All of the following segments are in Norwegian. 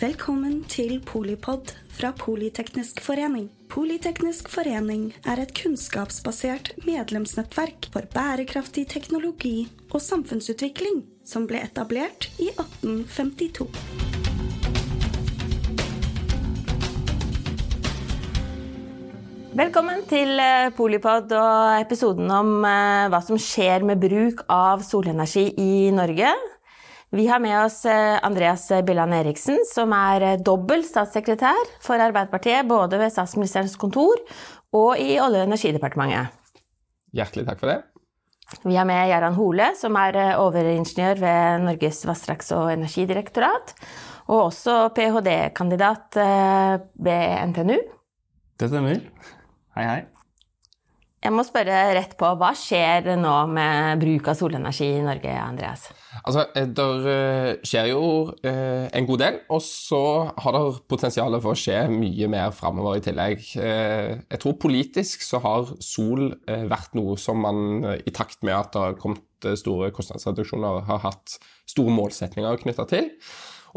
Velkommen til Polipod fra Politeknisk forening. Politeknisk forening er et kunnskapsbasert medlemsnettverk for bærekraftig teknologi og samfunnsutvikling som ble etablert i 1852. Velkommen til eh, Polipod og episoden om eh, hva som skjer med bruk av solenergi i Norge. Vi har med oss eh, Andreas Billand Eriksen, som er dobbel statssekretær for Arbeiderpartiet både ved statsministerens kontor og i Olje- og energidepartementet. Hjertelig takk for det. Vi har med Gjerand Hole, som er overingeniør ved Norges vassdrags- og energidirektorat, og også ph.d.-kandidat ved NTNU. Det stemmer. Hei, hei. Jeg må spørre rett på, hva skjer nå med bruk av solenergi i Norge, Andreas? Altså, Det skjer jo en god del, og så har det potensial for å skje mye mer framover i tillegg. Jeg tror politisk så har sol vært noe som man i takt med at det har kommet store kostnadsreduksjoner, har hatt store målsetninger knytta til.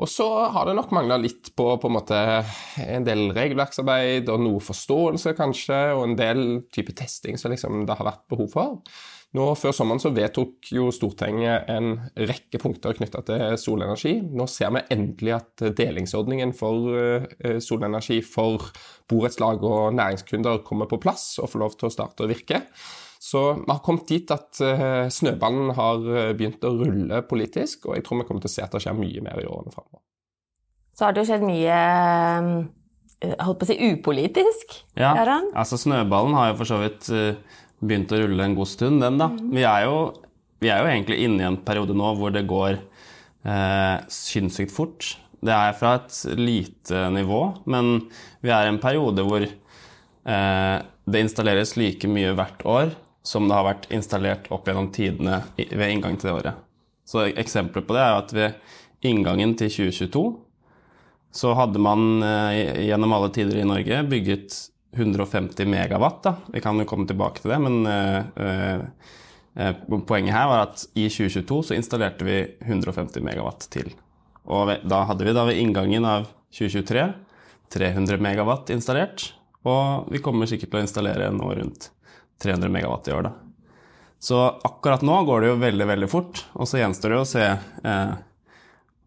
Og så har det nok mangla litt på, på en, måte, en del regelverksarbeid og noe forståelse, kanskje, og en del type testing som liksom det har vært behov for. Nå Før sommeren så vedtok jo Stortinget en rekke punkter knytta til solenergi. Nå ser vi endelig at delingsordningen for eh, solenergi for borettslag og næringskunder kommer på plass og får lov til å starte å virke. Så vi har kommet dit at uh, snøballen har eh, begynt å rulle politisk, og jeg tror vi kommer til å se at det skjer mye mer i årene framover. Så har det jo skjedd mye eh, holdt på å si upolitisk? Ja, altså snøballen har jo for så vidt begynt å rulle en god stund, den da. Mm. Vi, er jo, vi, er jo, egentlig inne i en periode nå hvor det går eh, sinnssykt fort. Det er fra et lite nivå, men vi er i en periode hvor eh, det installeres like mye hvert år som det har vært installert opp gjennom tidene ved inngang til det året. Så Eksempler på det er at ved inngangen til 2022 så hadde man eh, gjennom alle tider i Norge bygget 150 megawatt. Da. Vi kan jo komme tilbake til det, men uh, uh, poenget her var at i 2022 så installerte vi 150 megawatt til. Og da hadde vi da ved inngangen av 2023 300 megawatt installert, og vi kommer sikkert til å installere nå rundt 300 megawatt i år. Da. Så akkurat nå går det jo veldig, veldig fort, og så gjenstår det å se eh,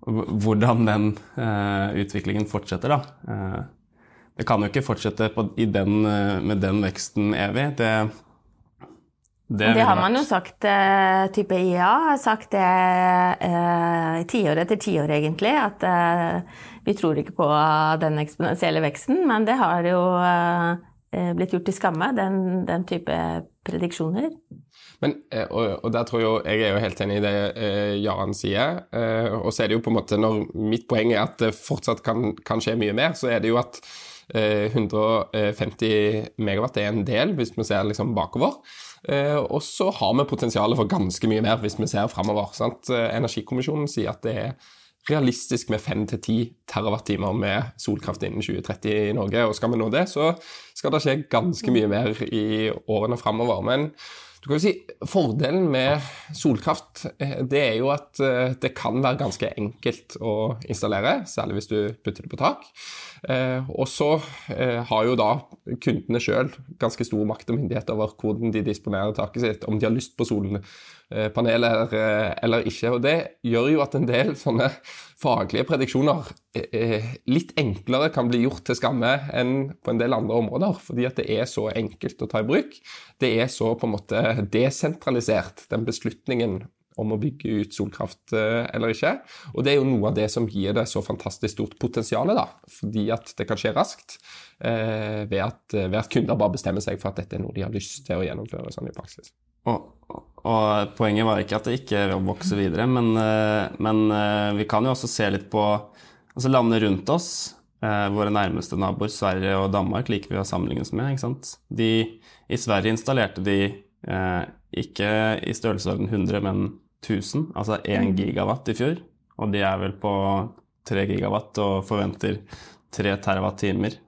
hvordan den eh, utviklingen fortsetter, da. Eh, det kan jo ikke fortsette på, den, eh, med den veksten evig. Det, det, det har man jo sagt, eh, type IA har sagt det eh, tiår etter tiår, egentlig. At vi tror ikke på den eksponentielle veksten, men det har jo Eh, blitt gjort til skamme, den, den type prediksjoner. Men, eh, og, og, der tror jeg, jeg er jo helt enig i det eh, Jaran sier. Eh, og så er det jo på en måte, når mitt poeng er at det fortsatt kan, kan skje mye mer, så er det jo at eh, 150 megawatt er en del, hvis vi ser liksom bakover. Eh, og så har vi potensialet for ganske mye mer hvis vi ser framover. Energikommisjonen sier at det er realistisk med 5-10 TWh med solkraft innen 2030 i Norge. Og skal vi nå det, så skal det skje ganske mye mer i årene framover. Men du kan jo si, fordelen med solkraft eh, det er jo at eh, det kan være ganske enkelt å installere, særlig hvis du putter det på tak. Eh, og så har jo da kundene sjøl ganske stor makt og myndighet over hvordan de disponerer taket sitt, om de har lyst på solen Eh, paneler eller ikke. Og Det gjør jo at en del sånne faglige prediksjoner eh, litt enklere kan bli gjort til skamme enn på en del andre områder, fordi at det er så enkelt å ta i bruk. Det er så på en måte desentralisert, den beslutningen om å bygge ut solkraft eller ikke. Og det er jo noe av det som gir det så fantastisk stort potensial, da, fordi at det kan skje raskt. ved, at, ved at kunder bare bestemmer seg for at dette er noe de har lyst til å gjennomføre sånn i praksis. Og, og, poenget var ikke at det ikke vokser videre, men, eh, men, eh, vi kan jo også se litt på altså landene rundt oss. Eh, våre nærmeste naboer, Sverige og Danmark, liker vi å sammenligne oss med. ikke sant? De, I Sverige installerte de eh, ikke i størrelsesorden 100, men 1000, altså 1 gigawatt i fjor. Og de er vel på 3 gigawatt og forventer 3 terawatt-timer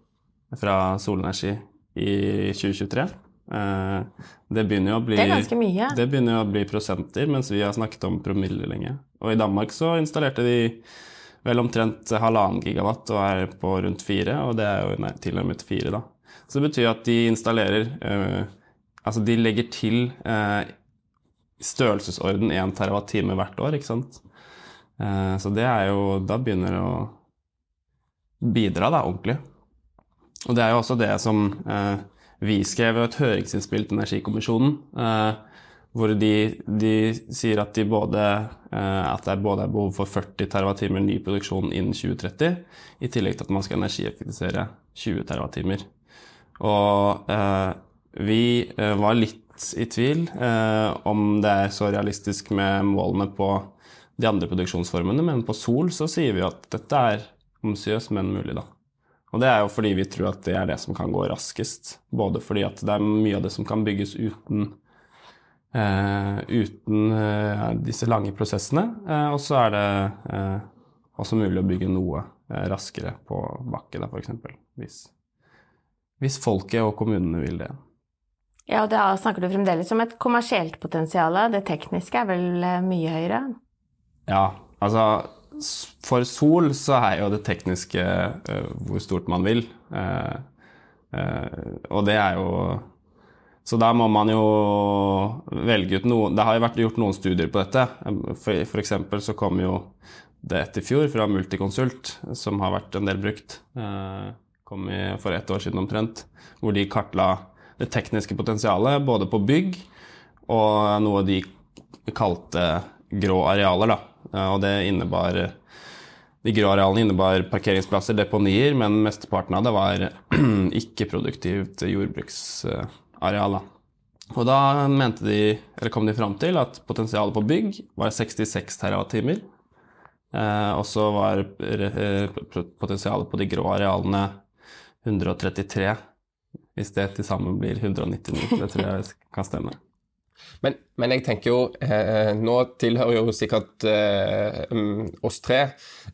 fra solenergi i 2023. Eh, det begynner jo å bli Det er ganske mye. Det begynner jo å bli prosenter, mens vi har snakket om promille lenge. Og i Danmark så installerte de vel omtrent halvannen gigawatt og er på rundt fire, og det er jo nei, tilnærmet fire, da. Så det betyr at de installerer eh, Altså de legger til eh, størrelsesorden 1 TWh hvert år, ikke sant. Eh, så det er jo Da begynner det å bidra, da, ordentlig. Og det er jo også det som eh, vi skrev et høringsinnspill til Energikommisjonen. Eh, hvor de, de, sier at, de både, eh, at det både er behov for 40 TWh ny produksjon innen 2030, i tillegg til at man skal energieffektivisere 20 TWh. Og eh, vi eh, var litt i tvil eh, om det er så realistisk med målene på de andre produksjonsformene, men på sol så sier vi at dette er ambisiøst, men mulig, da. Og det er jo fordi vi tror at det er det som kan gå raskest. Både fordi at det er mye av det som kan bygges uten Uh, uten uh, disse lange prosessene. Uh, og så er det også mulig å bygge noe raskere på bakken, f.eks. Hvis, hvis folket og kommunene vil det. Ja, og da snakker du fremdeles om et kommersielt potensial. Det tekniske er vel mye høyere? Ja, altså For sol så er jo det tekniske hvor stort man vil. og det er jo så da må man jo velge ut noe Det har jo vært gjort noen studier på dette. For, eksempel så kom jo det etter fjor fra Multiconsult, som har vært en del brukt. Eh, kom i, for ett år siden omtrent. Hvor de kartla det tekniske potensialet både på bygg og noe de kalte grå arealer. Da. Og det innebar de grå arealene innebar parkeringsplasser, deponier, men mesteparten av det var ikke-produktivt jordbruksareal. Og da de, kom de fram til at potensialet på bygg var 66 TWh. Eh, og så var eh, potensialet på de grå arealene 133. Hvis det til sammen blir 199. Det tror jeg kan stemme. Men, men, jeg tenker jo eh, Nå tilhører jo sikkert eh, mm, oss tre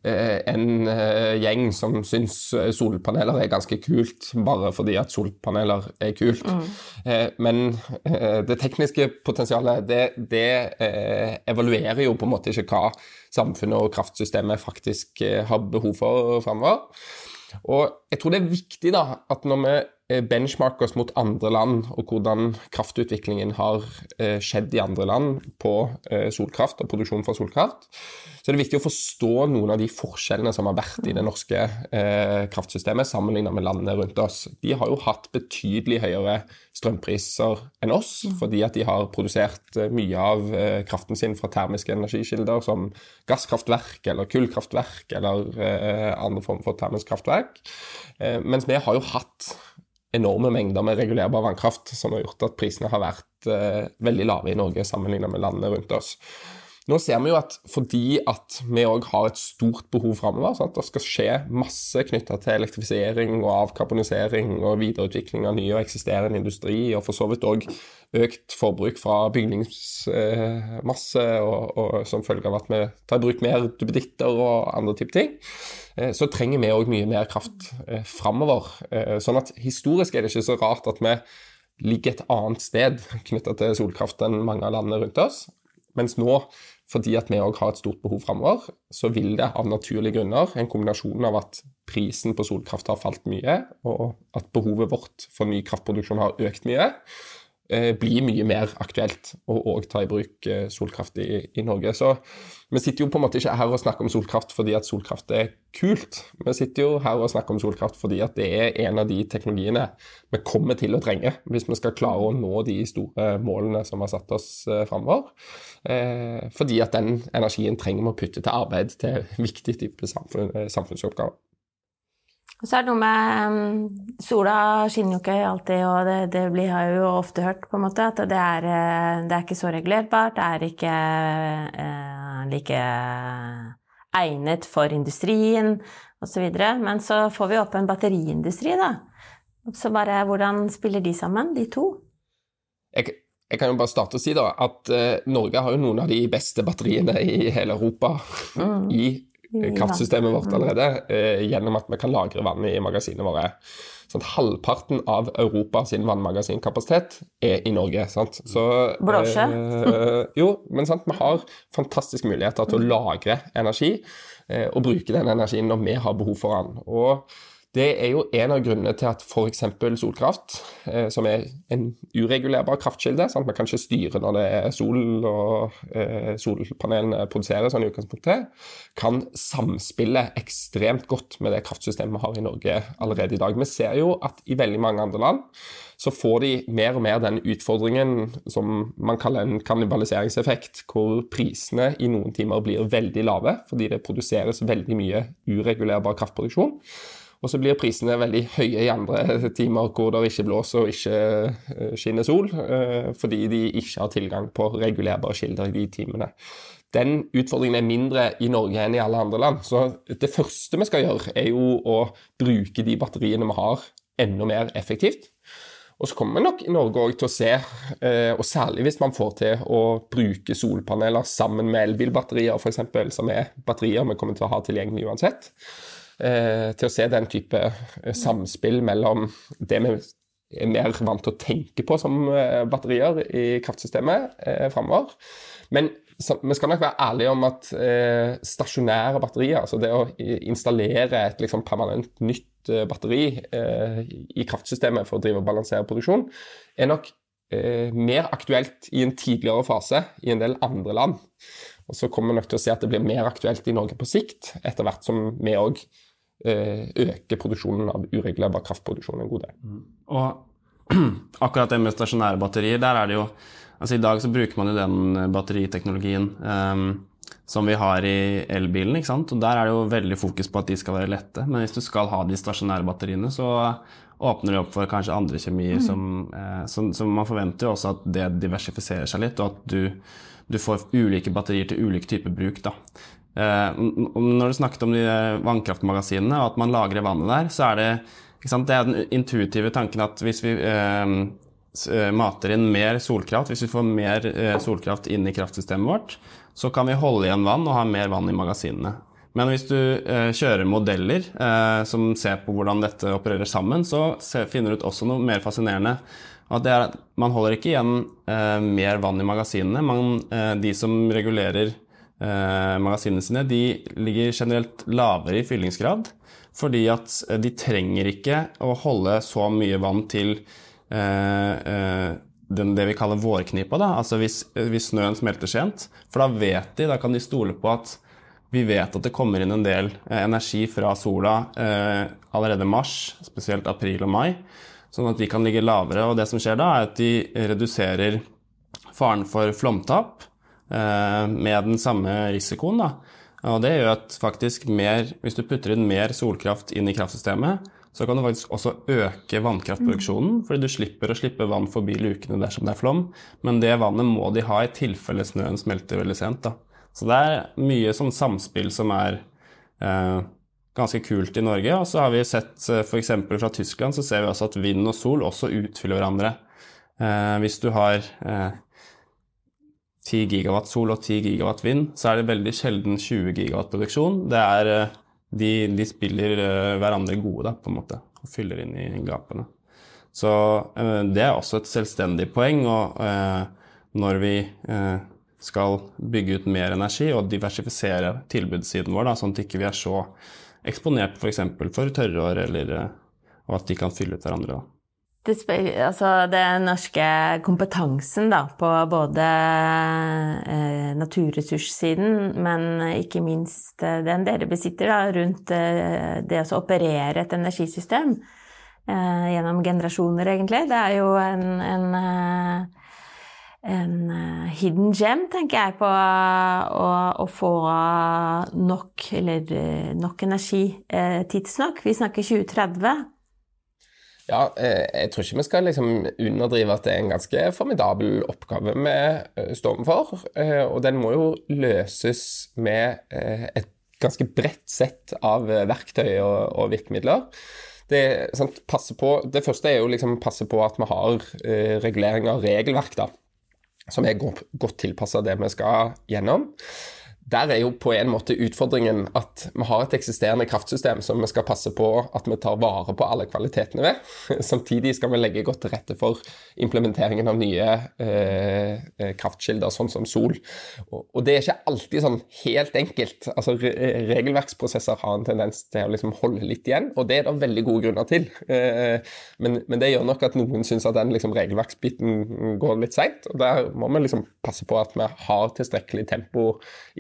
eh, en eh, gjeng som syns solpaneler er ganske kult, bare fordi at solpaneler er kult. Mm. Eh, men eh, det tekniske potensialet, det, det evaluerer jo på en måte ikke hva samfunnet og kraftsystemet faktisk har behov for framover. Og jeg tror det er viktig da, at når vi Eh, benchmarke oss mot andre land, og hvordan kraftutviklingen har eh, skjedd i andre land på eh, solkraft og produksjon fra solkraft, så det er viktig å forstå noen av de forskjellene som har vært i det norske kraftsystemet sammenlignet med landene rundt oss. De har jo hatt betydelig høyere strømpriser enn oss, fordi at de har produsert mye av kraften sin fra termiske energikilder som gasskraftverk eller kullkraftverk eller andre former for termisk kraftverk. Mens vi har jo hatt enorme mengder med regulerbar vannkraft, som har gjort at prisene har vært eh, veldig lave i Norge sammenlignet med landene rundt oss. Nå ser vi jo at fordi at vi òg har et stort behov framover, det skal skje masse knytta til elektrifisering og avkarbonisering og videreutvikling av ny og eksisterende industri, og for så vidt òg økt forbruk fra bygningsmasse og, og, som følge av at vi tar i bruk mer duppeditter og andre type ting, eh, så trenger vi òg mye mer kraft eh, framover. Eh, sånn at historisk er det ikke så rart at vi ligger et annet sted knytta til solkraft enn mange av landene rundt oss. Mens nå fordi at vi òg har et stort behov framover, så vil det av naturlige grunner, en kombinasjon av at prisen på solkraft har falt mye, og at behovet vårt for ny kraftproduksjon har økt mye, blir mye mer aktuelt å òg ta i bruk eh, solkraft i, i, Norge. Så vi sitter jo på en måte ikke her og snakker om solkraft fordi at solkraft er kult. Vi sitter jo her og snakker om solkraft fordi at det er en av de teknologiene vi kommer til å trenge hvis vi skal klare å nå de store målene som har satt oss eh, framover. Eh, fordi at den energien trenger vi å putte til arbeid til viktig type samfunn, samfunnsoppgaver. Og så er det noe med um, Sola skinner jo ikke alltid, og det, det blir, har jeg jo ofte hørt, på en måte, at det er, eh, det er ikke så regulerbart. Det er ikke eh, like egnet for industrien osv. Men så får vi opp en batteriindustri, da. Så bare hvordan spiller de sammen, de to? Jeg, jeg kan jo bare starte å si da, at uh, Norge har jo noen av de beste batteriene i hele Europa mm. i kraftsystemet vårt allerede eh, gjennom at vi kan lagre vann i magasinene våre. Sånn, halvparten av Europa sin vannmagasinkapasitet er i Norge. sant? Så, Blåsjø. eh, jo, men sant, vi har fantastiske muligheter til å lagre energi eh, og bruke den energien når vi har behov for den. Og det er jo en av grunnene til at f.eks. solkraft, eh, som er en uregulerbar kraftkilde sant? Man kan ikke styre når det er sol og eh, solpanelene produserer sånn i utgangspunktet, kan samspille ekstremt godt med det kraftsystemet vi har i Norge allerede i dag. Vi ser jo at i veldig mange andre land så får de mer og mer den utfordringen som man kaller en kannibaliseringseffekt, hvor prisene i noen timer blir veldig lave fordi det produseres veldig mye uregulerbar kraftproduksjon. Og så blir prisene veldig høye i andre timer hvor det ikke blåser og ikke eh, skinner sol, eh, fordi de ikke har tilgang på regulerbare kilder i de timene. Den utfordringen er mindre i Norge enn i alle andre land. Så det første vi skal gjøre, er jo å bruke de batteriene vi har, enda mer effektivt. Og så kommer vi nok i Norge òg til å se, eh, og særlig hvis man får til å bruke solpaneler sammen med elbilbatterier f.eks., som er batterier vi kommer til å ha tilgjengelig uansett, til å se den type eh, samspill mellom det vi er mer vant til å tenke på som eh, batterier i kraftsystemet eh, framover. Men så, vi skal nok være ærlige om at eh, stasjonære batterier, altså det å installere et liksom, permanent nytt eh, batteri eh, i kraftsystemet for å drive og balansere produksjon, er nok eh, mer aktuelt i en tidligere fase i en del andre land. Og så kommer vi nok til å se at det blir mer aktuelt i Norge på sikt, etter hvert som vi òg eh, øker produksjonen av uregulerbar kraftproduksjon en god del. Og akkurat det med stasjonære batterier, der er det jo Altså I dag så bruker man jo den batteriteknologien um, som vi har i elbilen, ikke sant. Og der er det jo veldig fokus på at de skal være lette. Men hvis du skal ha de stasjonære batteriene, så åpner det opp for kanskje andre kjemier Mm. som, eh, som, som Man forventer jo også at det diversifiserer seg litt, og at du, du får ulike batterier til ulike typer bruk. da. Eh, når du snakket om de vannkraftmagasinene, og at man lagrer vannet der, så er det det er den intuitive tanken at hvis vi eh, mater inn mer solkraft, hvis vi får mer eh, solkraft inn i kraftsystemet vårt, så kan vi holde igjen vann og ha mer vann i magasinene. Men hvis du eh, kjører modeller eh, som ser på hvordan dette opererer sammen, så finner du ut også noe mer fascinerende. At det er at man holder ikke igjen eh, mer vann i magasinene. Man, eh, de som regulerer eh, magasinene sine, de ligger generelt lavere i fyllingsgrad. Fordi at eh, de trenger ikke å holde så mye vann til den, det vi kaller vårknipa. Da. Altså hvis, hvis snøen smelter sent. For da vet de, da kan de stole på at vi vet at det kommer inn en del eh, energi fra sola eh, allerede mars, spesielt april og mai, sånn at de kan ligge lavere. Og det som skjer da, er at de reduserer faren for flomtap eh, med den samme risikoen. Da. Og det gjør at faktisk mer, hvis du putter inn mer solkraft inn i kraftsystemet, så kan du faktisk også øke vannkraftproduksjonen, fordi du slipper å slippe vann forbi lukene dersom det er flom. Men det vannet må de ha i tilfelle snøen smelter veldig sent. Da. Så det er mye sånn samspill som er eh, ganske kult i Norge. Og så har vi sett eh, f.eks. fra Tyskland så ser vi også at vind og sol også utfyller hverandre. Eh, hvis du har eh, 10 gigawatt sol og 10 gigawatt vind, så er det veldig sjelden 20 gigawatt produksjon. Det er eh, de, de, spiller uh, hverandre gode, da, på en måte, og fyller inn i gapene. Så uh, det er også et selvstendig poeng. Og når vi skal bygge ut mer energi og diversifisere tilbudssiden vår, da, sånn at vi ikke er så eksponert f.eks. For, for tørrår, eller og at de kan fylle ut hverandre. da. Det, altså, den norske kompetansen da, på både eh, naturressurssiden, men ikke minst eh, den dere besitter da, rundt eh, det å operere et energisystem eh, gjennom generasjoner, egentlig, det er jo en, en, en hidden gem, tenker jeg, på å, å få nok, eller, nok energi tidsnok. Vi snakker 2030. Ja, jeg tror ikke vi skal liksom underdrive at det er en ganske formidabel oppgave vi står overfor. Og den må jo løses med et ganske bredt sett av verktøy og, og virkemidler. Det, sant, på, det, første er jo liksom passe på at vi har regulering av regelverk da, som er godt, godt tilpassa det vi skal gjennom. Der er jo på en måte utfordringen at vi har et eksisterende kraftsystem som vi skal passe på at vi tar vare på alle kvalitetene ved. Samtidig skal vi legge godt til rette for implementeringen av nye eh, eh kraftkilder, sånn som sol. Og, og, det er ikke alltid sånn helt enkelt. Altså, re Regelverksprosesser har en tendens til å liksom holde litt igjen, og det er det veldig gode grunner til. Eh, men, men, det gjør nok at noen syns at den liksom, regelverksbiten går litt seint, og der må vi liksom passe på at vi har tilstrekkelig tempo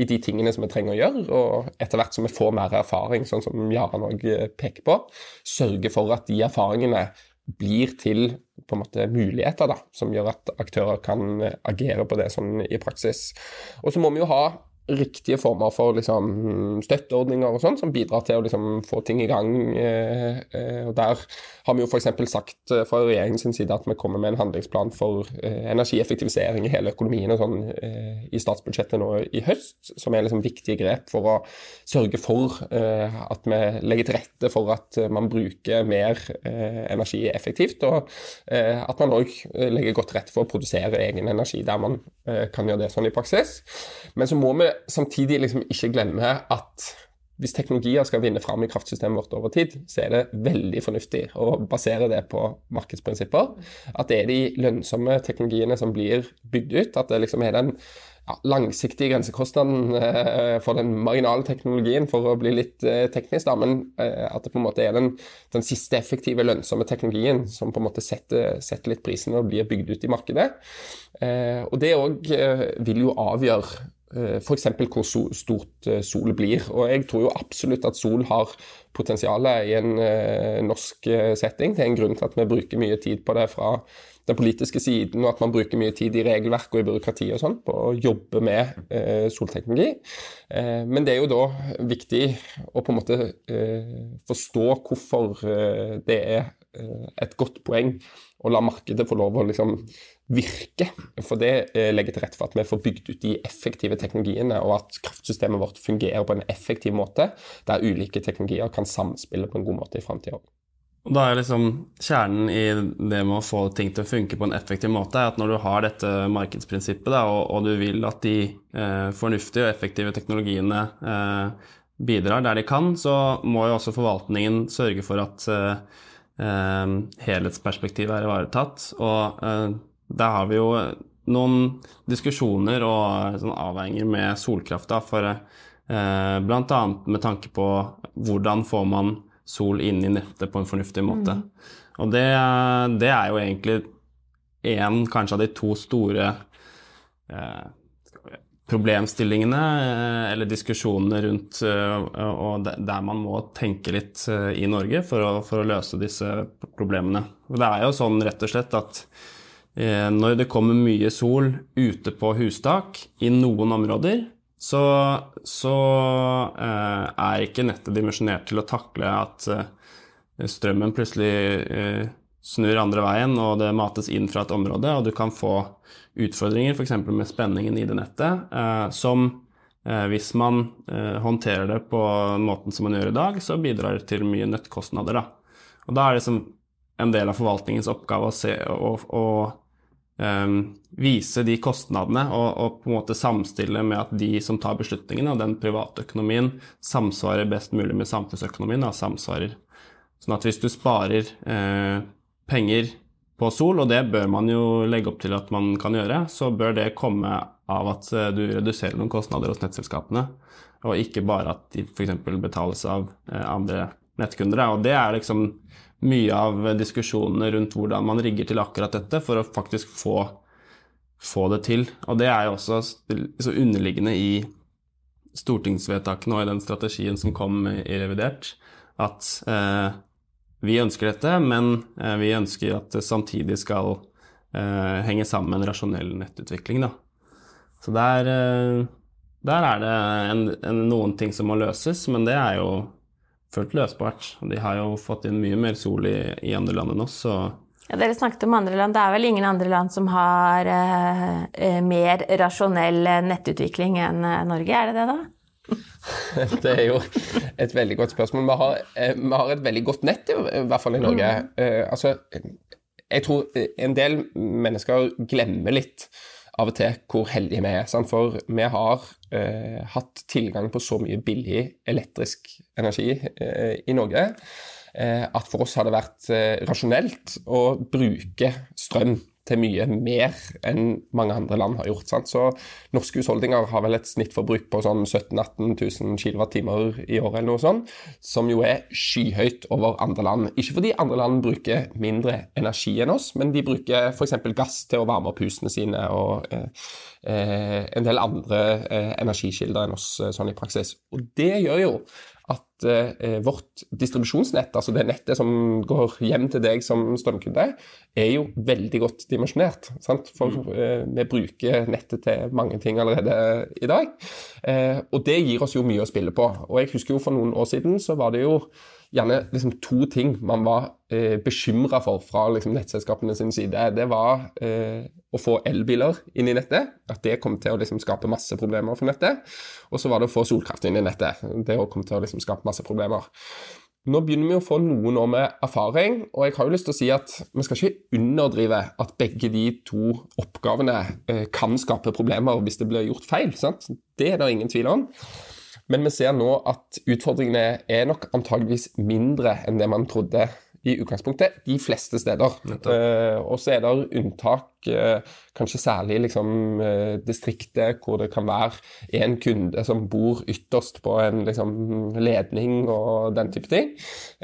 i de de tingene som vi trenger å gjøre, og etter hvert som vi får mer erfaring, sånn som Jaran òg eh, peker på, sørge for at de erfaringene blir til på en måte muligheter da, som gjør at aktører kan agere på det sånn i praksis. Og så må vi jo ha riktige former for liksom, støtteordninger og sånn, som bidrar til å liksom, få ting i gang. Eh, eh, og Der har vi jo f.eks. sagt eh, fra regjeringens side at vi kommer med en handlingsplan for eh, energieffektivisering i hele økonomien og sånn eh, i statsbudsjettet nå i høst, som er liksom viktige grep for å sørge for eh, at vi legger til rette for at man bruker mer energi effektivt, og at man òg legger godt til rette for å produsere egen energi der man kan gjøre det sånn i praksis. Men så må vi samtidig liksom ikke glemme at hvis teknologier skal vinne fram i kraftsystemet vårt over tid, så er det veldig fornuftig å basere det på markedsprinsipper. At det er de lønnsomme teknologiene som blir bygd ut. At det liksom er den ja, langsiktige grensekostnaden eh, for den marginale teknologien, for å bli litt eh, teknisk, da, men eh, at det på en måte er den, den, siste effektive, lønnsomme teknologien som på en måte setter, setter litt prisen og blir bygd ut i markedet. Eh, og det òg eh, vil jo avgjøre F.eks. hvor stort eh, sol blir. Og jeg tror jo absolutt at sol har potensial i en eh, norsk setting. Det er en grunn til at vi bruker mye tid på det fra den politiske siden, og at man bruker mye tid i regelverk og i byråkrati og sånn på å jobbe med eh, solteknologi. Eh, men det er jo da viktig å på en måte eh, forstå hvorfor det er et godt poeng å la markedet få lov å liksom virke. For det eh, legger til rette for at vi får bygd ut de effektive teknologiene, og at kraftsystemet vårt fungerer på en effektiv måte, der ulike teknologier kan samspille på en god måte i framtida. Da er liksom kjernen i det med å få ting til å funke på en effektiv måte, er at når du har dette markedsprinsippet, da, og, og, du vil at de eh, fornuftige og effektive teknologiene eh, bidrar der de kan, så må jo også forvaltningen sørge for at eh, eh helhetsperspektivet er ivaretatt. Og eh, der har vi jo noen diskusjoner og sånn avveininger med solkraft. Da, for eh, Bl.a. med tanke på hvordan får man sol inn i nettet på en fornuftig måte. Mm. Og det, det, er jo egentlig en kanskje av de to store eh, problemstillingene eh, eller diskusjonene rundt eh, og der man må tenke litt eh, i Norge for å, for å løse disse problemene. Det er jo sånn rett og slett at når det kommer mye sol ute på hustak i noen områder, så, så er ikke nettet dimensjonert til å takle at strømmen plutselig snur andre veien, og det mates inn fra et område, og du kan få utfordringer f.eks. med spenningen i det nettet, eh, som eh, hvis man håndterer det på måten som man gjør i dag, så bidrar til mye nettkostnader. Da. Og da er det en del av forvaltningens oppgave å se og, og um, vise de kostnadene og, og, på en måte samstille med at de som tar beslutningene, og den private økonomien, samsvarer best mulig med samfunnsøkonomien. Da, samsvarer. Sånn at hvis du sparer eh, penger på sol, og det bør man jo legge opp til at man kan gjøre, så bør det komme av at eh, du reduserer noen kostnader hos nettselskapene, og ikke bare at de f.eks. betales av eh, andre nettkunder. Og det er liksom mye av diskusjonene rundt hvordan man rigger til akkurat dette for å faktisk få, få det til. Og det er jo også så underliggende i stortingsvedtakene og i den strategien som kom i revidert, at eh, vi ønsker dette, men eh, vi ønsker at det samtidig skal eh, henge sammen med en rasjonell nettutvikling. Da. Så der, eh, der er det en, en, noen ting som må løses, men det er jo fullt løsbart. De har jo fått inn mye mer sol i, i andre land enn oss, så ja, Dere snakket om andre land. Det er vel ingen andre land som har eh, mer rasjonell nettutvikling enn Norge, er det det da? det er jo et veldig godt spørsmål. Vi har, eh, vi har et veldig godt nett, i hvert fall i Norge. Mm. Eh, altså, jeg tror en del mennesker glemmer litt av og til hvor heldige vi er. Sant? For vi har eh, hatt tilgang på så mye billig elektrisk energi eh, i Norge eh, at for oss har det vært eh, rasjonelt å bruke strøm til mye mer enn mange andre land har gjort. Sant? Så norske husholdninger har vel et snittforbruk på sånn 17 000-18 000 kWt i året, eller noe sånt, som jo er skyhøyt over andre land. Ikke fordi andre land bruker mindre energi enn oss, men de bruker f.eks. gass til å varme opp husene sine og eh, eh, en del andre eh, energikilder enn oss eh, sånn i praksis. Og det gjør jo at eh, vårt distribusjonsnett, altså det nettet som går hjem til deg som strømkunde, er jo veldig godt dimensjonert. Sant? For mm. eh, vi bruker nettet til mange ting allerede i dag. Eh, og det gir oss jo mye å spille på. Og jeg husker jo for noen år siden så var det jo gjerne liksom to ting man var eh, bekymra for fra liksom, nettselskapene sin side. Det var eh, å få elbiler inn i nettet, at det kom til å liksom, skape masse problemer for nettet. Og så var det å få solkraft inn i nettet. Det kom til å liksom, skape masse problemer. Nå begynner vi å få noen år med erfaring, og jeg har jo lyst til å si at vi skal ikke underdrive at begge de to oppgavene eh, kan skape problemer hvis det blir gjort feil. Sant? Det er det ingen tvil om. Men vi ser nå at utfordringene er nok antageligvis mindre enn det man trodde i utgangspunktet, de fleste steder. Uh, og så er det unntak, uh, kanskje særlig liksom, uh, distriktet hvor det kan være én kunde som bor ytterst på en liksom, ledning og den type ting.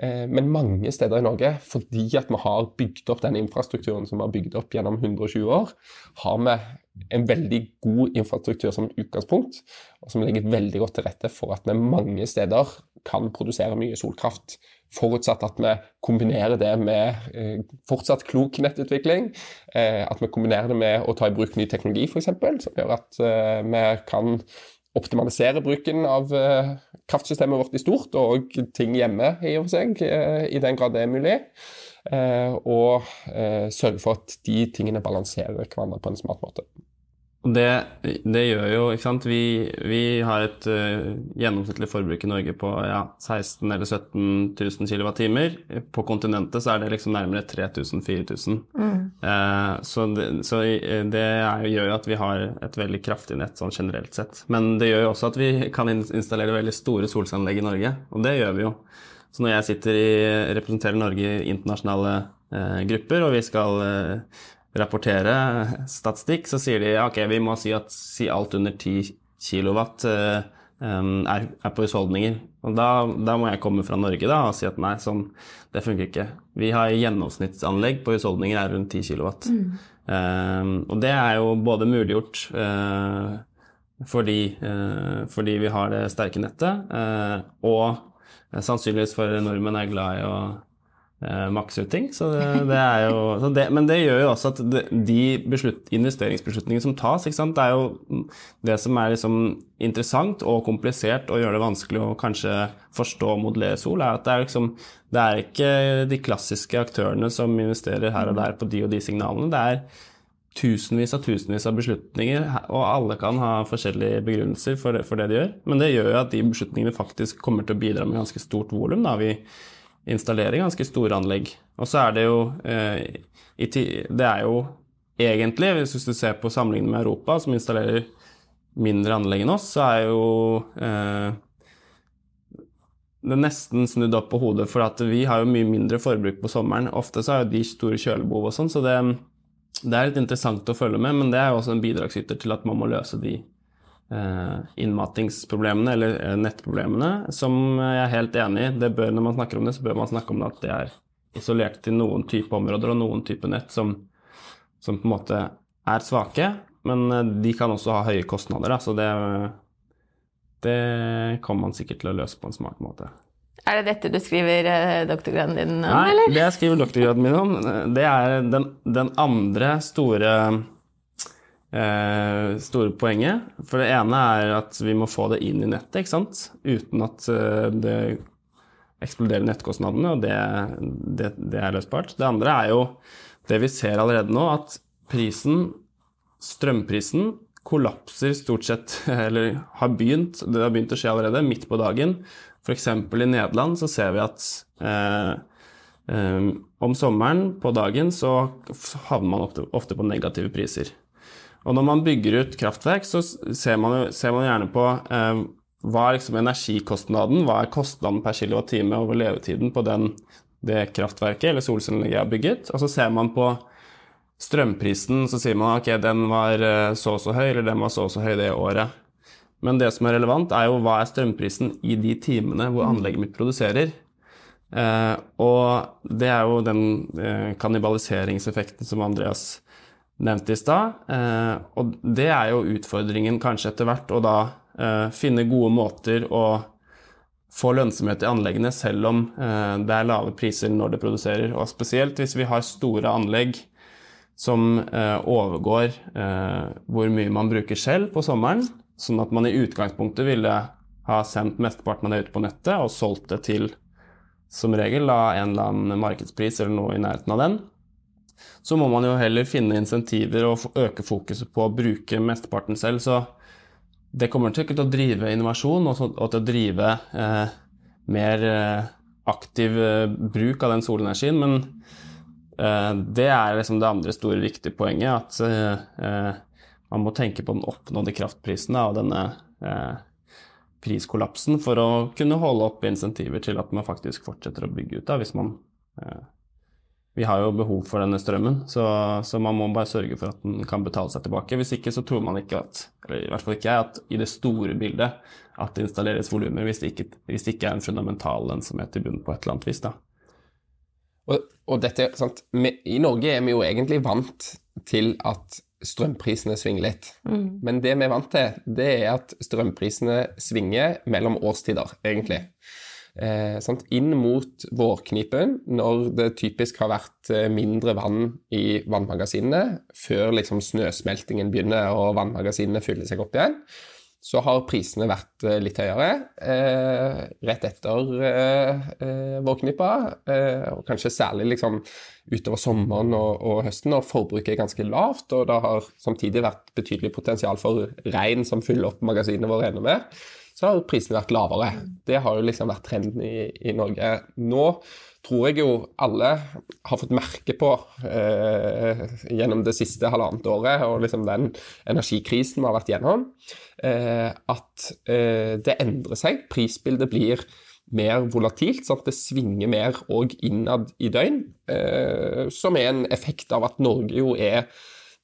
men mange steder i Norge, fordi at vi har bygd opp den infrastrukturen som vi har bygd opp gjennom 120 år, har vi en veldig god infrastruktur som utgangspunkt, og som legger veldig godt til rette for at vi mange steder kan produsere mye solkraft. Forutsatt at vi kombinerer det med eh, fortsatt klok nettutvikling. Eh, at vi kombinerer det med å ta i bruk ny teknologi, f.eks., som gjør at eh, vi kan optimalisere bruken av eh, kraftsystemet vårt i stort, og ting hjemme i og for seg, eh, i den grad det er mulig. Eh, og sørge for at de tingene balanserer hverandre på en smart måte. Det, det, gjør jo ikke sant? Vi, vi har et uh, gjennomsnittlig forbruk i Norge på ja, 16 eller 17 000 kWt. På kontinentet så er det liksom nærmere 3000-4000. Mm. Uh, så, det, så det er, gjør jo at vi har et veldig kraftig nett sånn generelt sett. Men det gjør jo også at vi kan installere veldig store solcelleanlegg i Norge, og det gjør vi jo. Så når jeg sitter i, representerer Norge i internasjonale uh, grupper, og vi skal rapportere statistikk, så sier de ok, vi må si at si alt under 10 kW uh, um, er, er, på husholdninger. Og da, da, må jeg komme fra Norge da, og si at nei, sånn, det funker ikke. Vi har gjennomsnittsanlegg på husholdninger er rundt 10 kW. Mm. Um, og det er jo både muliggjort uh, fordi, uh, fordi, vi har det sterke nettet, uh, og sannsynligvis for nordmenn er glad i å eh, makse ut ting. Så det, er jo, det, men det gjør jo også at de beslut, investeringsbeslutningene som tas, det er jo det som er liksom interessant og komplisert og gjør det vanskelig å kanskje forstå og modellere sol, er at det er, liksom, det er ikke de klassiske aktørene som investerer her og der på de og de signalene. det er tusenvis av tusenvis av beslutninger, og alle kan ha forskjellige begrunnelser for for det de gjør. Men det gjør jo at de beslutningene faktisk kommer til å bidra med ganske stort volum. Vi, installere ganske store anlegg. Og så er det jo eh, Det er jo egentlig, hvis du ser på sammenlignet med Europa, som installerer mindre anlegg enn oss, så er jo eh, det er nesten snudd opp på hodet, for at vi har jo mye mindre forbruk på sommeren. Ofte så har jo de store kjølebehov og sånn, så det, det, er litt interessant å følge med, men det er jo også en bidragsyter til at man må løse de innmatingsproblemene eller eh, nettproblemene, som jeg er helt enig i. Det bør, når man snakker om det, så bør man snakke om det at det er isolert til noen type områder og noen type nett som, som, på en måte er svake. Men eh, de kan også ha høye kostnader, da, så det, det kommer man sikkert til å løse på en smart måte. Er det dette du skriver doktorgraden din om, Nei, eller? det jeg skriver doktorgraden min om, det er den, den andre store eh, store poenget. For det ene er at vi må få det inn i nettet, ikke sant? uten at eh, det eksploderer nettkostnadene, og det, det, det, er løsbart. Det andre er jo det vi ser allerede nå, at prisen, strømprisen, kollapser stort sett, eller har begynt, det har begynt å skje allerede, midt på dagen. F.eks. i Nederland så ser vi at eh, eh, om sommeren på dagen så havner man ofte, ofte på negative priser. Og når man bygger ut kraftverk, så ser man, ser man gjerne på eh, hva er liksom energikostnaden, hva er kostnaden per kilowattime over levetiden på den, det kraftverket eller solcelleanlegget jeg har bygget, og så ser man på strømprisen, så sier man ok, den var eh, så og så høy, eller den var så og så høy det året. Men det som er relevant, er jo hva er strømprisen i de timene hvor anlegget mitt produserer. Eh, og det er jo den eh, kannibaliseringseffekten som Andreas nevnte i stad. Eh, og det er jo utfordringen kanskje etter hvert, å da eh, finne gode måter å få lønnsomhet i anleggene selv om eh, det er lave priser når det produserer. Og spesielt hvis vi har store anlegg som overgår hvor mye man bruker selv på sommeren, Sånn at man i utgangspunktet ville ha sendt mesteparten av det ut på nettet og solgt det til som regel da, en eller annen markedspris eller noe i nærheten av den. Så må man jo heller finne insentiver og øke fokuset på å bruke mesteparten selv. Så det kommer til å drive innovasjon og, til å drive eh, mer eh, aktiv eh, bruk av den solenergien. Men eh, det er liksom det andre store viktige poenget. at eh, eh, man må tenke på den oppnådde kraftprisen av denne eh, priskollapsen for å kunne holde opp insentiver til at man faktisk fortsetter å bygge ut. Da, hvis man Vi har jo behov for denne strømmen, så, så, man må bare sørge for at den kan betale seg tilbake. Hvis ikke så tror man ikke at, eller i hvert fall ikke jeg, at i det store bildet at det installeres volumer hvis, hvis, det ikke er en fundamental lønnsomhet i bunnen på et eller annet vis. da. Og, og dette, sant? I Norge er vi jo egentlig vant til at strømprisene svinger litt. Mm. Men det vi er vant til, det er at strømprisene svinger mellom årstider, egentlig. Eh, Inn mot vårknipen, når det typisk har vært eh, mindre vann i vannmagasinene, før liksom snøsmeltingen begynner og vannmagasinene fyller seg opp igjen, så har prisene vært eh, litt høyere eh, rett etter eh, eh vårknippa, eh, og kanskje særlig liksom utover sommeren og, og, høsten når forbruket er ganske lavt, og det har samtidig vært betydelig potensial for regn som fyller opp magasinene våre enda mer, så har prisene vært lavere. Det har jo liksom vært trenden i, i Norge. Nå tror jeg jo alle har fått merke på eh, gjennom det siste halvannet året, og liksom den energikrisen vi har vært gjennom, eh, at eh, det endrer seg. Prisbildet blir mer volatilt, sånn at det svinger mer òg innad i døgn. Eh, som er en effekt av at Norge jo er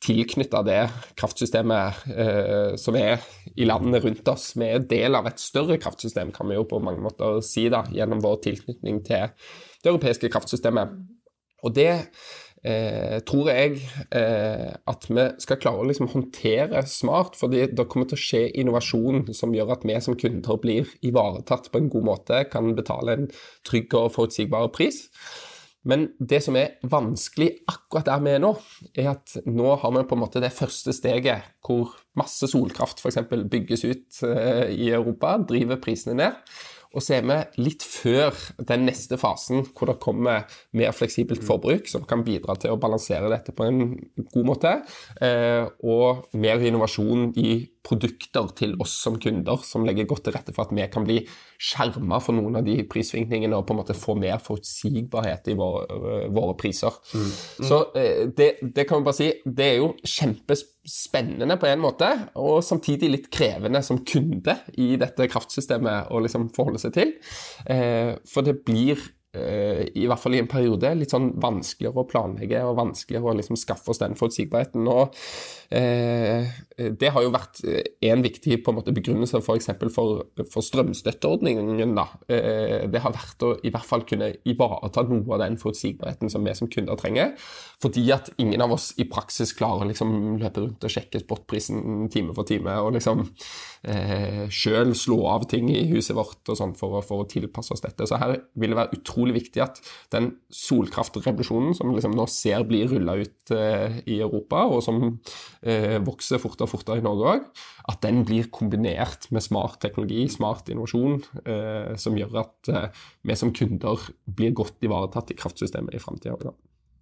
tilknytta det kraftsystemet eh, som er i landene rundt oss. Vi er del av et større kraftsystem, kan vi jo på mange måter si, da, gjennom vår tilknytning til det europeiske kraftsystemet. Og det eh, tror jeg eh, at vi skal klare å liksom håndtere smart, fordi det kommer til å skje innovasjon som gjør at vi som kunder blir ivaretatt på en god måte, kan betale en trygg og forutsigbar pris. Men det som er vanskelig akkurat der vi er nå, er at nå har vi på en måte det første steget hvor masse solkraft f.eks. bygges ut eh, i Europa, driver prisene ned. Og så er vi litt før den neste fasen hvor det kommer mer fleksibelt mm. forbruk, som kan bidra til å balansere dette på en god måte, eh, og mer innovasjon i produkter til oss som kunder, som legger godt til rette for at vi kan bli skjerma for noen av de prissvingningene og på en måte få mer forutsigbarhet i våre, våre priser. Mm. Mm. Så eh, det, det, kan vi bare si, det er jo kjempespennende på en måte, og samtidig litt krevende som kunde i dette kraftsystemet å liksom forholde seg til. Eh, for det blir Eh, i hvert fall i en periode, litt sånn vanskeligere å planlegge og vanskeligere å liksom skaffe oss den forutsigbarheten. Og, eh, det har jo vært en viktig på en måte, begrunnelse For, for, for strømstøtteordningen. Da. Eh, det har vært å i hvert fall kunne ivareta noe av den forutsigbarheten som vi som kunder trenger. Fordi at ingen av oss i praksis klarer å liksom, løpe rundt og sjekke spotprisen time for time og liksom eh, sjøl slå av ting i huset vårt og sånn for, for, å tilpasse oss dette. Så her vil det være utrolig viktig at den solkraftrevolusjonen som liksom nå ser blir rulla ut eh, i Europa, og som eh, vokser fortere og fortere i Norge òg, at den blir kombinert med smart teknologi, smart innovasjon, eh, som gjør at eh, vi som kunder blir godt ivaretatt i kraftsystemet i framtida.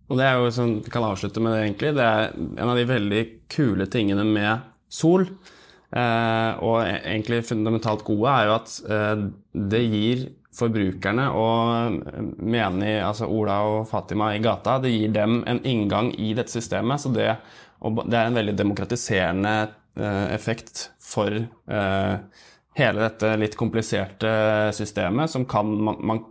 Og det er jo sånn, Vi kan avslutte med det, egentlig. Det er en av de veldig kule tingene med sol Eh, og e-, egentlig fundamentalt gode er jo at eh, det gir forbrukerne og eh, Meni, altså Ola og Fatima i gata, det gir dem en inngang i dette systemet. Så det Og det er en veldig demokratiserende eh, effekt for eh, hele dette litt kompliserte systemet, som kan man, man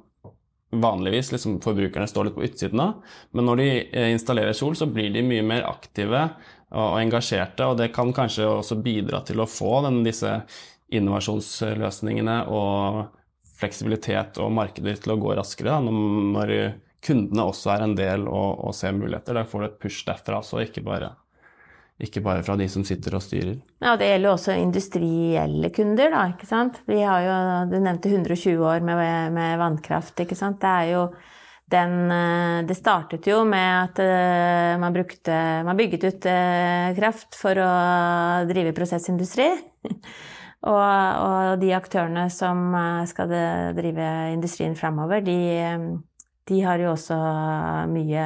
vanligvis liksom, forbrukerne står litt på utsiden av. Men når de eh, installerer sol, så blir de mye mer aktive og engasjerte, og det kan kanskje også bidra til å få den, disse innovasjonsløsningene og fleksibilitet og markeder til å gå raskere da, når kundene også er en del og, og ser muligheter. Da får du et push derfra også, ikke bare ikke bare fra de som sitter og styrer. Ja, Det gjelder jo også industrielle kunder. da, ikke sant? Vi har jo, Du nevnte 120 år med, med vannkraft. ikke sant? Det er jo den eh, Det startet jo med at eh, man, brukte, man bygget ut eh, kraft for å drive prosessindustri. Og, og de aktørene som skal drive industrien framover, de, de har jo også mye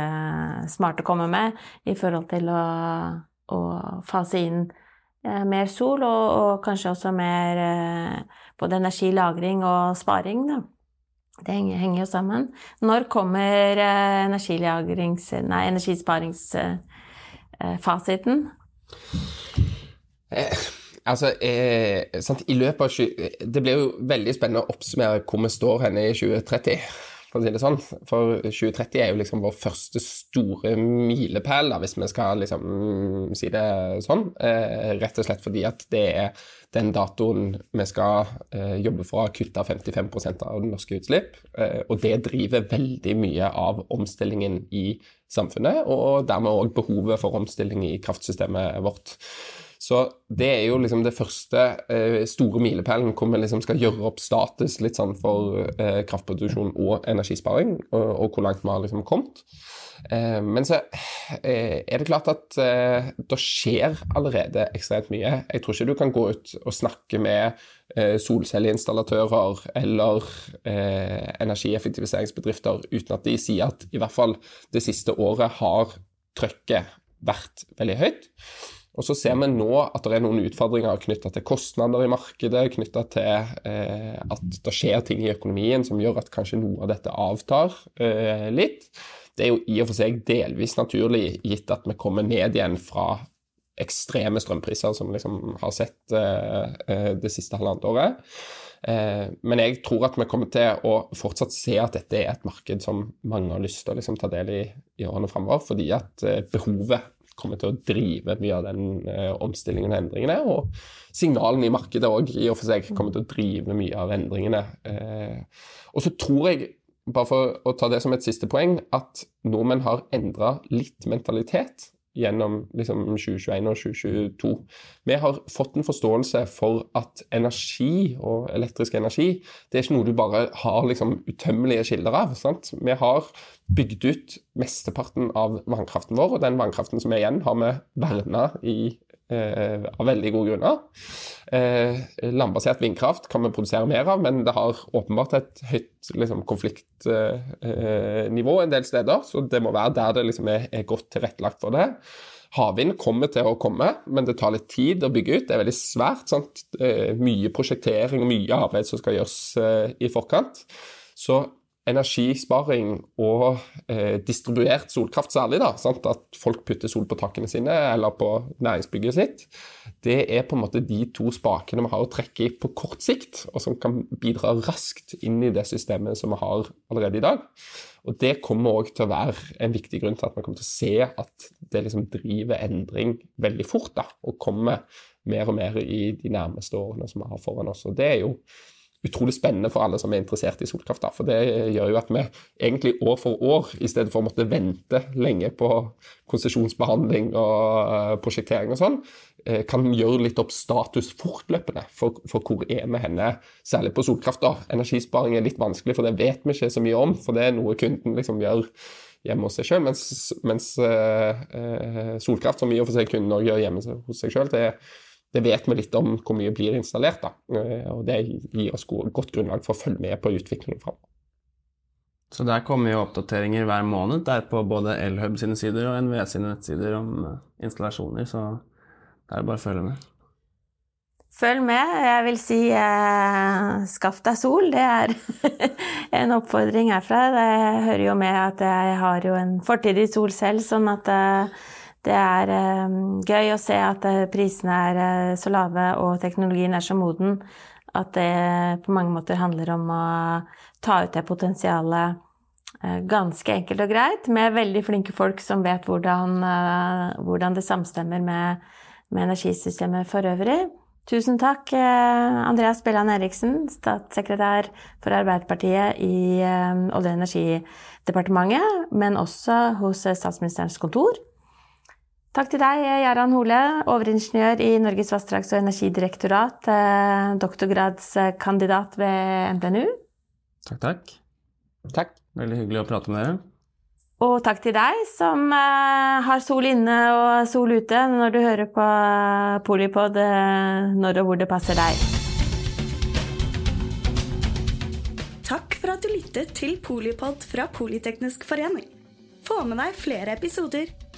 smart å komme med i forhold til å å fase inn eh, mer sol, og, og, kanskje også mer eh, både energilagring og sparing, da. Det henger, henger jo sammen. Når kommer eh, energilagrings... Nei, energisparingsfasiten? Eh, altså, eh, I løpet av Det blir jo veldig spennende å oppsummere hvor vi står henne i 2030 for å si det sånn. For 2030 er jo liksom vår første store milepæl, hvis vi skal liksom si det sånn. Eh, rett og slett fordi at det er den datoen vi skal eh, jobbe for å kutte 55% av det norske utslipp. Eh, og det driver veldig mye av omstillingen i samfunnet, og dermed òg behovet for omstilling i kraftsystemet vårt. Så det er jo liksom det første eh, store milepælen hvor vi liksom skal gjøre opp status litt sånn for eh, kraftproduksjon og energisparing, og, og, hvor langt vi har liksom kommet. Eh, men så eh, er det klart at eh, det skjer allerede ekstremt mye. Jeg tror ikke du kan gå ut og snakke med eh, solcelleinstallatører eller energieffektiviseringsbedrifter uten at de sier at i hvert fall det siste året har trøkket vært veldig høyt. Og så ser vi nå at det er noen utfordringer knytta til kostnader i markedet, knytta til eh, at det skjer ting i økonomien som gjør at kanskje noe av dette avtar eh, litt. Det er jo i og for seg delvis naturlig, gitt at vi kommer ned igjen fra ekstreme strømpriser som vi liksom har sett eh, eh, det siste halvannet året. Eh, men jeg tror at vi kommer til å fortsatt se at dette er et marked som mange har lyst til å liksom ta del i i årene framover, fordi at eh, behovet kommer til å drive mye av den eh, omstillingen og endringene. Og signalene i markedet òg i og for seg kommer til å drive mye av endringene. Eh, og så tror jeg, bare for å ta det som et siste poeng, at nordmenn har endra litt mentalitet gjennom liksom, 2021 og 2022. Vi har fått en forståelse for at energi og elektrisk energi det er ikke noe du bare har liksom, utømmelige kilder av. Sant? Vi har bygd ut mesteparten av vannkraften vår, og den vannkraften som er igjen, har vi verna i Eh, av veldig gode grunner. Eh, landbasert vindkraft kan vi produsere mer av, men det har åpenbart et høyt liksom, konfliktnivå en del steder. Så det må være der det liksom, er, er, godt tilrettelagt for det. Havvind kommer til å komme, men det tar litt tid å bygge ut. Det er veldig svært. Sant? Mye prosjektering og mye arbeid som skal gjøres eh, i forkant. Så energisparing og eh, distribuert solkraft særlig, da, sant? at folk putter sol på takene sine eller på næringsbygget sitt, det er på en måte de to spakene vi har å trekke i på kort sikt, og som kan bidra raskt inn i det systemet som vi har allerede i dag. Og Det kommer òg til å være en viktig grunn til at vi kommer til å se at det liksom driver endring veldig fort, da, og kommer mer og mer i de nærmeste årene som vi har foran oss. Og det er jo utrolig spennende for alle som er interessert i solkraft. Da. For det gjør jo at vi egentlig år for år, i stedet for å måtte vente lenge på konsesjonsbehandling og uh, prosjektering og sånn, uh, kan gjøre litt opp status fortløpende for, for, hvor er vi henne, særlig på solkraft. da. Energisparing er litt vanskelig, for det vet vi ikke så mye om. For det er noe kunden liksom gjør hjemme hos seg sjøl, mens, mens uh, solkraft, som i og for seg kunden òg gjør hjemme hos seg sjøl, det er det vet vi litt om hvor mye blir installert. da, eh, og Det gir oss godt grunnlag for å følge med på utviklingen framover. Så der kommer jo oppdateringer hver måned der på både Elhub sine sider og NVE sine nettsider om eh, installasjoner, så det er bare å følge med. Følg med. Jeg vil si eh, skaff deg sol. Det er en oppfordring herfra. Det hører jo med at jeg har jo en fortid i sol selv, sånn at eh, Det er eh, gøy å se at eh, prisene er eh, så lave og teknologien er så moden at det på mange måter handler om å ta ut det potensialet ganske enkelt og greit, med veldig flinke folk som vet hvordan, hvordan det samstemmer med, med energisystemet for øvrig. Tusen takk, Andreas Bellan Eriksen, statssekretær for Arbeiderpartiet i Olje- og energidepartementet, men også hos Statsministerens kontor. Takk til deg, Jaran Hole, overingeniør i Norges vassdrags- og energidirektorat, doktorgradskandidat ved NTNU. Takk, takk. Takk. Veldig hyggelig å prate med dere. Og takk til deg som eh, har sol inne og sol ute når du hører på Polipod eh, når og hvor det passer deg. Takk for at du lyttet til Polipod fra Politeknisk forening. Få med deg flere episoder,